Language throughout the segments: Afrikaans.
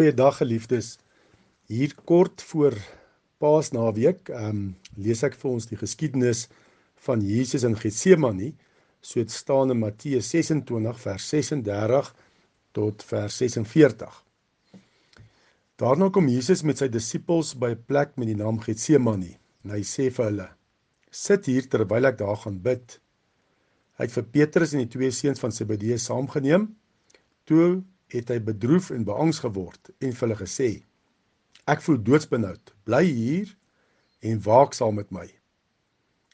Goeiedag geliefdes. Hier kort voor Paasnaweek, ehm um, lees ek vir ons die geskiedenis van Jesus in Getsemane. So dit staan in Matteus 26 vers 36 tot vers 46. Daarna kom Jesus met sy disippels by 'n plek met die naam Getsemane. En hy sê vir hulle: "Sit hier terwyl ek daar gaan bid." Hy het vir Petrus en die twee seuns van Zebedeus saamgeneem. Toe het hy bedroef en beangs geword en vir hulle gesê: Ek voel doodsbenoud. Bly hier en waak saam met my.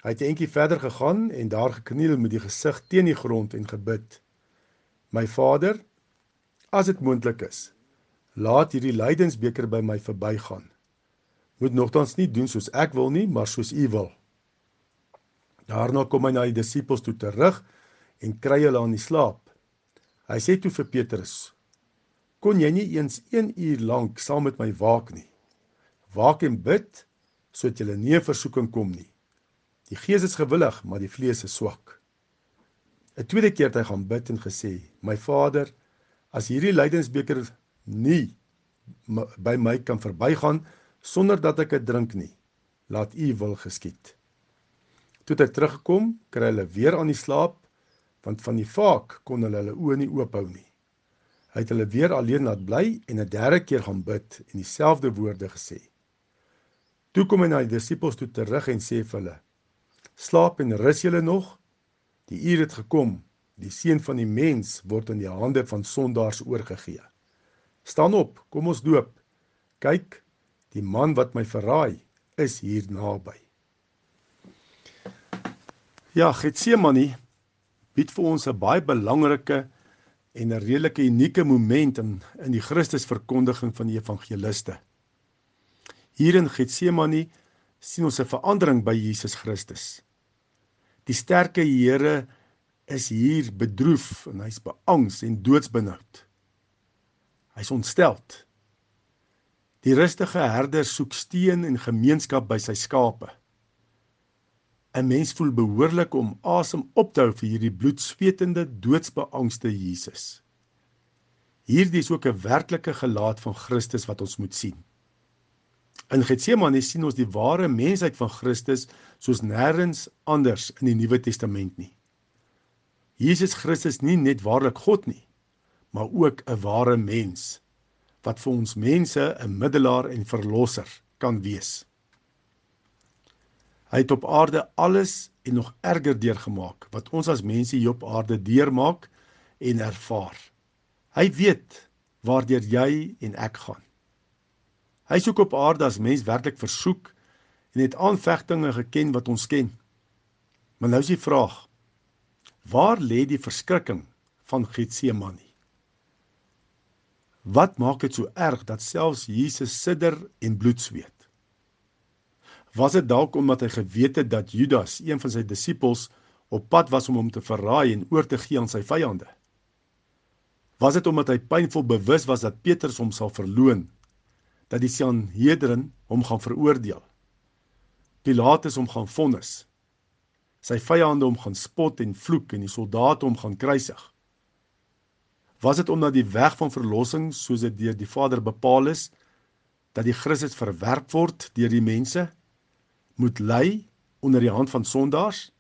Hy het 'n entjie verder gegaan en daar gekniel met die gesig teen die grond en gebid: My Vader, as dit moontlik is, laat hierdie lydensbeker by my verbygaan. Moet nogtans nie doen soos ek wil nie, maar soos U wil. Daarna kom hy na die disippels toe terug en kry hulle aan die slaap. Hy sê toe vir Petrus: kon jy nie eens 1 uur lank saam met my waak nie. Waak en bid sodat jy nie in versoeking kom nie. Die gees is gewillig, maar die vlees is swak. 'n Tweede keer het hy gaan bid en gesê: "My Vader, as hierdie lydensbeker nie by my kan verbygaan sonder dat ek dit drink nie, laat U wil geskied." Toe hy teruggekom, kry hulle weer aan die slaap, want van die vaak kon hulle hulle oë nie oop hou nie. Hy het hulle weer alleen laat bly en 'n derde keer gaan bid en dieselfde woorde gesê. Toe kom hy na die disippels toe terug en sê vir hulle: "Slaap en rus julle nog? Die uur het gekom. Die seun van die mens word in die hande van sondaars oorgegee. Staan op, kom ons doop. Kyk, die man wat my verraai, is hier naby." Ja, Getsemane bied vir ons 'n baie belangrike en 'n redelike unieke moment in in die Christusverkondiging van die evangeliste. Hier in Getsemane sien ons 'n verandering by Jesus Christus. Die sterke Here is hier bedroef en hy's beangs en doodsbenoud. Hy's ontsteld. Die rustige herder soek steun en gemeenskap by sy skape. 'n mens voel behoorlik om asem op te hou vir hierdie bloedswetende, doodsbeangste Jesus. Hierdie is ook 'n werklike gelaat van Christus wat ons moet sien. In Getsemane sien ons die ware mensheid van Christus soos nêrens anders in die Nuwe Testament nie. Jesus Christus nie net waarlik God nie, maar ook 'n ware mens wat vir ons mense 'n middelaar en verlosser kan wees. Hy het op aarde alles en nog erger deurgemaak wat ons as mense hier op aarde deurmaak en ervaar. Hy weet waardeur jy en ek gaan. Hy soek op aarde as mens werklik versoek en het aanvegtinge geken wat ons ken. Maar nou is die vraag: Waar lê die verskrikking van Getsemane? Wat maak dit so erg dat selfs Jesus sidder en bloed sweet? Was dit dalk omdat hy geweet het dat Judas, een van sy disippels, op pad was om hom te verraai en oor te gee aan sy vyande? Was dit omdat hy pynvol bewus was dat Petrus hom sal verloon, dat die Sanhedrin hom gaan veroordeel? Pilatus hom gaan vonnis. Sy vyande hom gaan spot en vloek en die soldate hom gaan kruisig. Was dit omdat die weg van verlossing soos dit deur die Vader bepaal is dat die Christus verwerp word deur die mense? Moet ly onder die hand van sondaars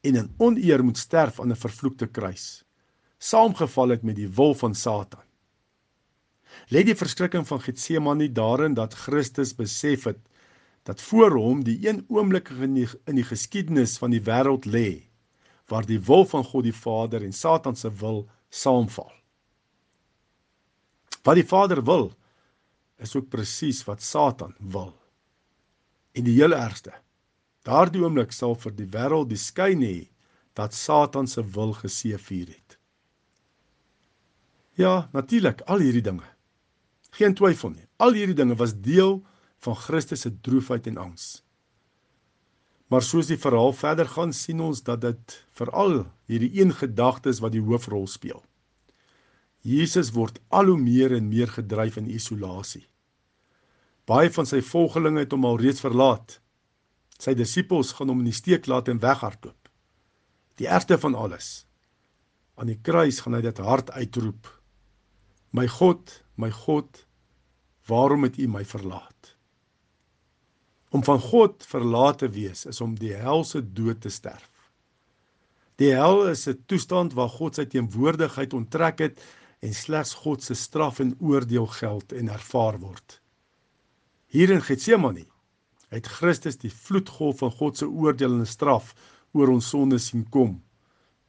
en in oneer moet sterf aan 'n vervloekte kruis saamgeval het met die wil van Satan. Lê die verskrikking van Getsemane daarin dat Christus besef het dat voor hom die een oomblik in die, in die geskiedenis van die wêreld lê waar die wil van God die Vader en Satan se wil saamval. Wat die Vader wil is ook presies wat Satan wil En die heel ergste. Daardie oomblik sal vir die wêreld die skyn hê dat Satan se wil geseëvier het. Ja, natuurlik, al hierdie dinge. Geen twyfel nie. Al hierdie dinge was deel van Christus se droefheid en angs. Maar soos die verhaal verder gaan, sien ons dat dit veral hierdie een gedagte is wat die hoofrol speel. Jesus word al hoe meer en meer gedryf in isolasie. Baie van sy volgelinge het hom al reeds verlaat. Sy disippels gaan hom in die steek laat en weghardloop. Die ergste van alles. Aan die kruis gaan hy dit hard uitroep. My God, my God, Waarom het U my verlaat? Om van God verlaat te wees is om die helse dood te sterf. Die hel is 'n toestand waar God sy teenwoordigheid onttrek het en slegs God se straf en oordeel geld en ervaar word. Hier in Getsemane het Christus die vloedgolf van God se oordeel en straf oor ons sondes sien kom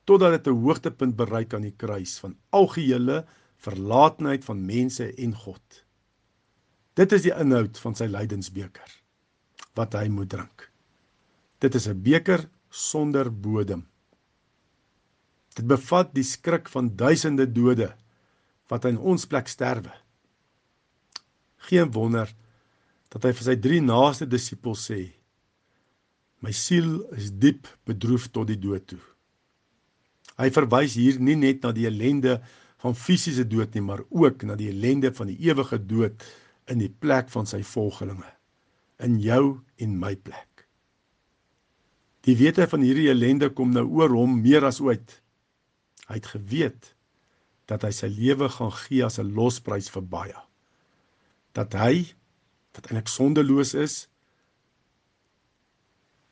totdat dit 'n hoogtepunt bereik aan die kruis van algehele verlaatenheid van mense en God. Dit is die inhoud van sy lydensbeker wat hy moet drink. Dit is 'n beker sonder bodem. Dit bevat die skrik van duisende dode wat in ons plek sterwe. Geen wonder dat hy vir sy drie naaste disippels sê: My siel is diep bedroef tot die dood toe. Hy verwys hier nie net na die ellende van fisiese dood nie, maar ook na die ellende van die ewige dood in die plek van sy volgelinge, in jou en my plek. Die wete van hierdie ellende kom nou oor hom meer as ooit. Hy het geweet dat hy sy lewe gaan gee as 'n losprys vir baie. Dat hy wat eintlik sondeloos is,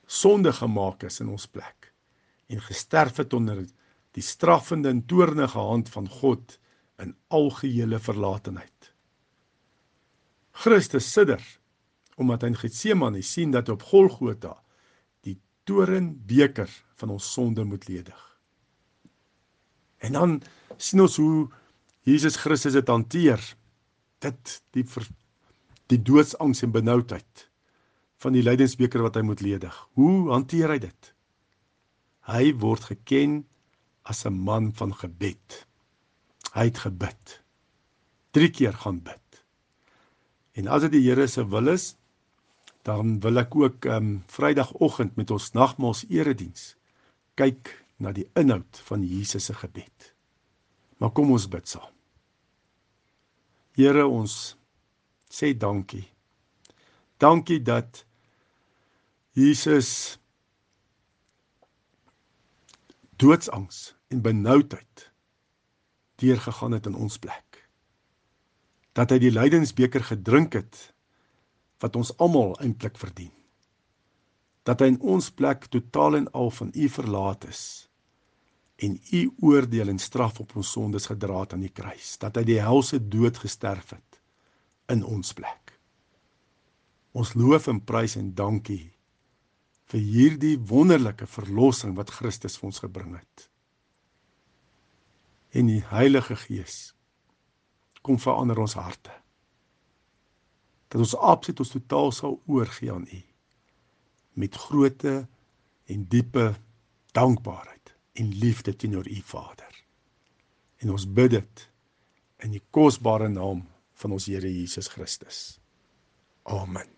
sonde gemaak is in ons plek en gesterf het onder die straffende en toornige hand van God in algehele verlatenheid. Christus sidder omdat hy in Getsemane sien dat op Golgotha die torenbeker van ons sonde moet ledig. En dan sien ons hoe Jesus Christus dit hanteer. Dit die ver, die doodsangs en benoudheid van die lydensbeker wat hy moet ledig. Hoe hanteer hy dit? Hy word geken as 'n man van gebed. Hy het gebid. 3 keer gaan bid. En as dit die Here se wil is, dan wil ek ook ehm um, Vrydagoggend met ons nagmaals erediens kyk na die inhoud van Jesus se gebed. Maar kom ons bid saam. Here ons sê dankie. Dankie dat Jesus doodsangs en benoudheid deurgegaan het in ons plek. Dat hy die lydensbeker gedrink het wat ons almal eintlik verdien. Dat hy in ons plek totaal en al van u verlaat is en u oordeel en straf op ons sondes gedra het aan die kruis. Dat hy die helse dood gesterf het in ons plek. Ons loof en prys en dankie vir hierdie wonderlike verlossing wat Christus vir ons gebring het. En die Heilige Gees kom verander ons harte. Dat ons absoluut ons totaal sal oorgee aan U met groote en diepe dankbaarheid en liefde teenoor U Vader. En ons bid dit in die kosbare naam van ons Here Jesus Christus. Amen.